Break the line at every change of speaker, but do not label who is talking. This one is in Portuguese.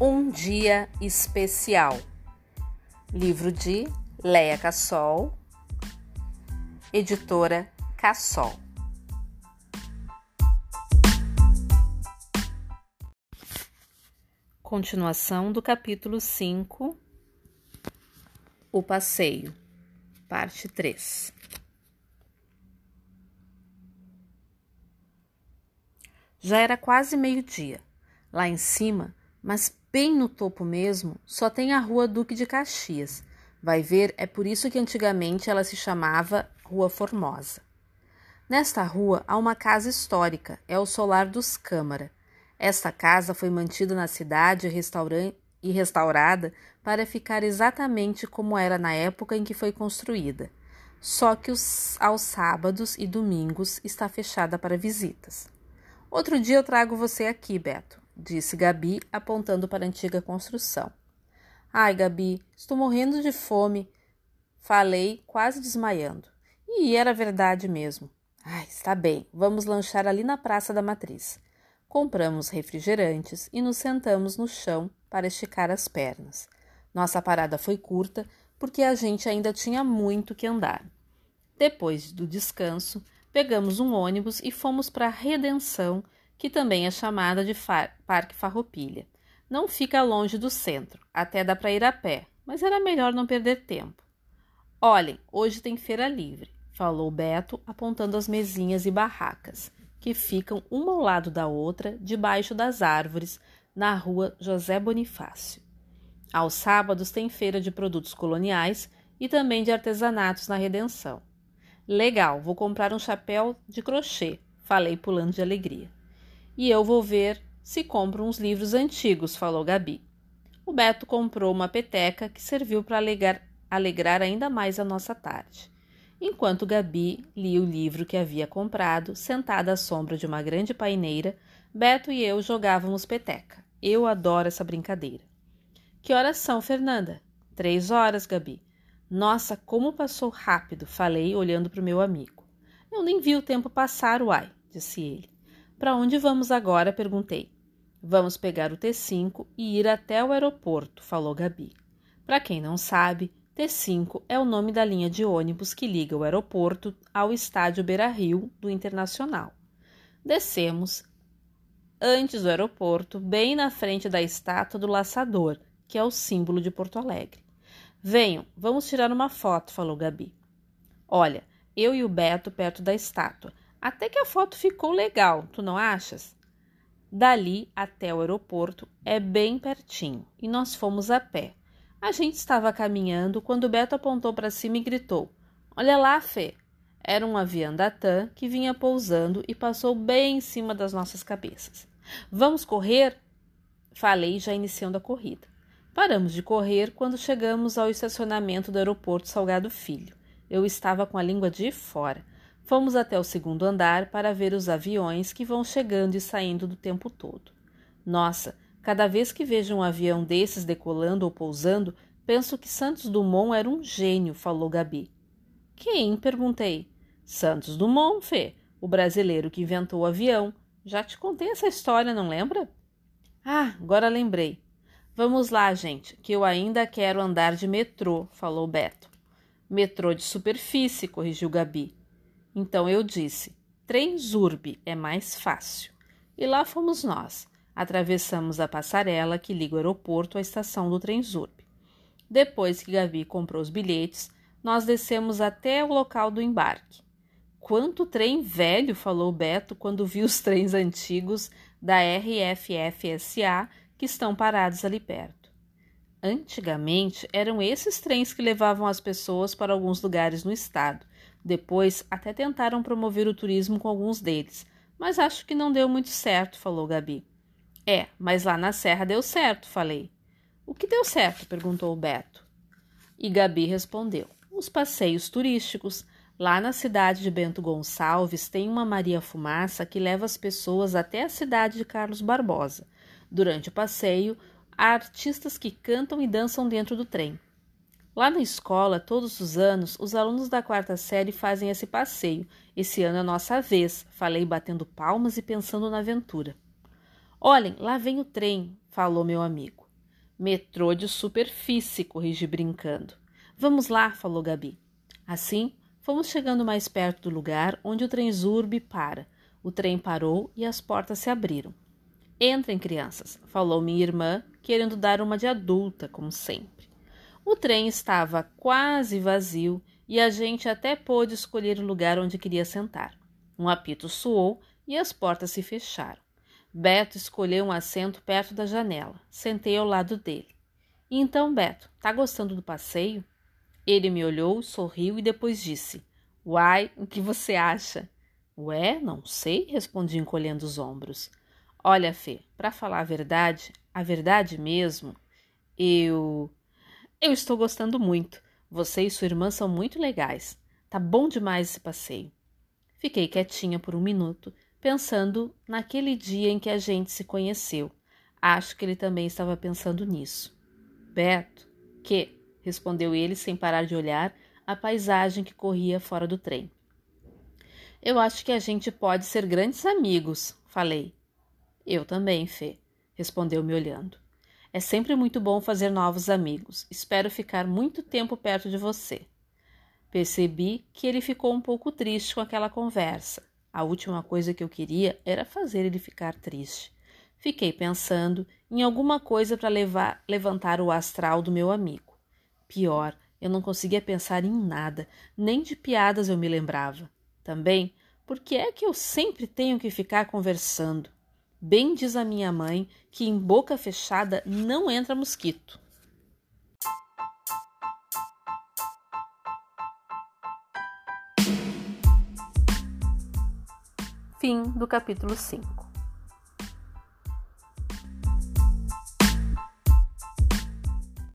Um Dia Especial. Livro de Leia Cassol, editora Cassol. Continuação do capítulo 5 O Passeio, parte 3. Já era quase meio-dia. Lá em cima, mas bem no topo mesmo, só tem a Rua Duque de Caxias. Vai ver, é por isso que antigamente ela se chamava Rua Formosa. Nesta rua há uma casa histórica, é o Solar dos Câmara. Esta casa foi mantida na cidade e restaurada para ficar exatamente como era na época em que foi construída. Só que os, aos sábados e domingos está fechada para visitas. Outro dia eu trago você aqui, Beto, disse Gabi, apontando para a antiga construção. Ai, Gabi, estou morrendo de fome. Falei, quase desmaiando. E era verdade mesmo. Ai, está bem, vamos lanchar ali na Praça da Matriz. Compramos refrigerantes e nos sentamos no chão para esticar as pernas. Nossa parada foi curta porque a gente ainda tinha muito que andar. Depois do descanso, pegamos um ônibus e fomos para a Redenção, que também é chamada de Parque Farroupilha. Não fica longe do centro, até dá para ir a pé, mas era melhor não perder tempo. Olhem, hoje tem feira livre, falou Beto, apontando as mesinhas e barracas, que ficam uma ao lado da outra, debaixo das árvores, na rua José Bonifácio. Aos sábados tem feira de produtos coloniais e também de artesanatos na Redenção. Legal, vou comprar um chapéu de crochê, falei pulando de alegria. E eu vou ver se compro uns livros antigos, falou Gabi. O Beto comprou uma peteca que serviu para alegrar, alegrar ainda mais a nossa tarde. Enquanto Gabi lia o livro que havia comprado, sentada à sombra de uma grande paineira, Beto e eu jogávamos peteca. Eu adoro essa brincadeira. Que horas são, Fernanda? Três horas, Gabi. Nossa, como passou rápido, falei, olhando para o meu amigo. Eu nem vi o tempo passar, uai, disse ele. Para onde vamos agora? perguntei. Vamos pegar o T5 e ir até o aeroporto, falou Gabi. Para quem não sabe, T5 é o nome da linha de ônibus que liga o aeroporto ao estádio Beira Rio do Internacional. Descemos antes do aeroporto, bem na frente da estátua do laçador, que é o símbolo de Porto Alegre. Venham, vamos tirar uma foto, falou Gabi. Olha, eu e o Beto perto da estátua. Até que a foto ficou legal, tu não achas? Dali até o aeroporto é bem pertinho e nós fomos a pé. A gente estava caminhando quando o Beto apontou para cima e gritou: Olha lá, Fê! Era um avião da TAM que vinha pousando e passou bem em cima das nossas cabeças. Vamos correr? Falei, já iniciando a corrida. Paramos de correr quando chegamos ao estacionamento do aeroporto Salgado Filho. Eu estava com a língua de fora. Fomos até o segundo andar para ver os aviões que vão chegando e saindo do tempo todo. Nossa, cada vez que vejo um avião desses decolando ou pousando, penso que Santos Dumont era um gênio, falou Gabi. Quem? perguntei. Santos Dumont, Fê, o brasileiro que inventou o avião. Já te contei essa história, não lembra? Ah, agora lembrei. Vamos lá, gente, que eu ainda quero andar de metrô, falou Beto. Metrô de superfície, corrigiu Gabi. Então eu disse: trem Zurb é mais fácil. E lá fomos nós. Atravessamos a passarela que liga o aeroporto à estação do trem Zurb. Depois que Gabi comprou os bilhetes, nós descemos até o local do embarque. Quanto trem velho, falou Beto quando viu os trens antigos da RFFSA que estão parados ali perto. Antigamente eram esses trens que levavam as pessoas para alguns lugares no estado. Depois até tentaram promover o turismo com alguns deles, mas acho que não deu muito certo, falou Gabi. É, mas lá na serra deu certo, falei. O que deu certo? perguntou Beto. E Gabi respondeu: os passeios turísticos. Lá na cidade de Bento Gonçalves tem uma Maria Fumaça que leva as pessoas até a cidade de Carlos Barbosa. Durante o passeio, há artistas que cantam e dançam dentro do trem. Lá na escola, todos os anos, os alunos da quarta série fazem esse passeio. Esse ano é nossa vez, falei batendo palmas e pensando na aventura. Olhem, lá vem o trem, falou meu amigo. Metrô de superfície, corrigi brincando. Vamos lá, falou Gabi. Assim, fomos chegando mais perto do lugar onde o trem Zurb para. O trem parou e as portas se abriram. Entrem, crianças, falou minha irmã, querendo dar uma de adulta, como sempre. O trem estava quase vazio e a gente até pôde escolher o lugar onde queria sentar. Um apito soou e as portas se fecharam. Beto escolheu um assento perto da janela. Sentei ao lado dele. Então, Beto, tá gostando do passeio? Ele me olhou, sorriu e depois disse: Uai, o que você acha? Ué, não sei, respondi encolhendo os ombros. Olha, Fê, para falar a verdade, a verdade mesmo, eu. Eu estou gostando muito. Você e sua irmã são muito legais. Tá bom demais esse passeio. Fiquei quietinha por um minuto, pensando naquele dia em que a gente se conheceu. Acho que ele também estava pensando nisso. Beto, que? respondeu ele sem parar de olhar a paisagem que corria fora do trem. Eu acho que a gente pode ser grandes amigos, falei. Eu também, Fê, respondeu me olhando. É sempre muito bom fazer novos amigos. Espero ficar muito tempo perto de você. Percebi que ele ficou um pouco triste com aquela conversa. A última coisa que eu queria era fazer ele ficar triste. Fiquei pensando em alguma coisa para levantar o astral do meu amigo. Pior, eu não conseguia pensar em nada, nem de piadas eu me lembrava. Também, por que é que eu sempre tenho que ficar conversando? Bem diz a minha mãe que em boca fechada não entra mosquito. Fim do capítulo 5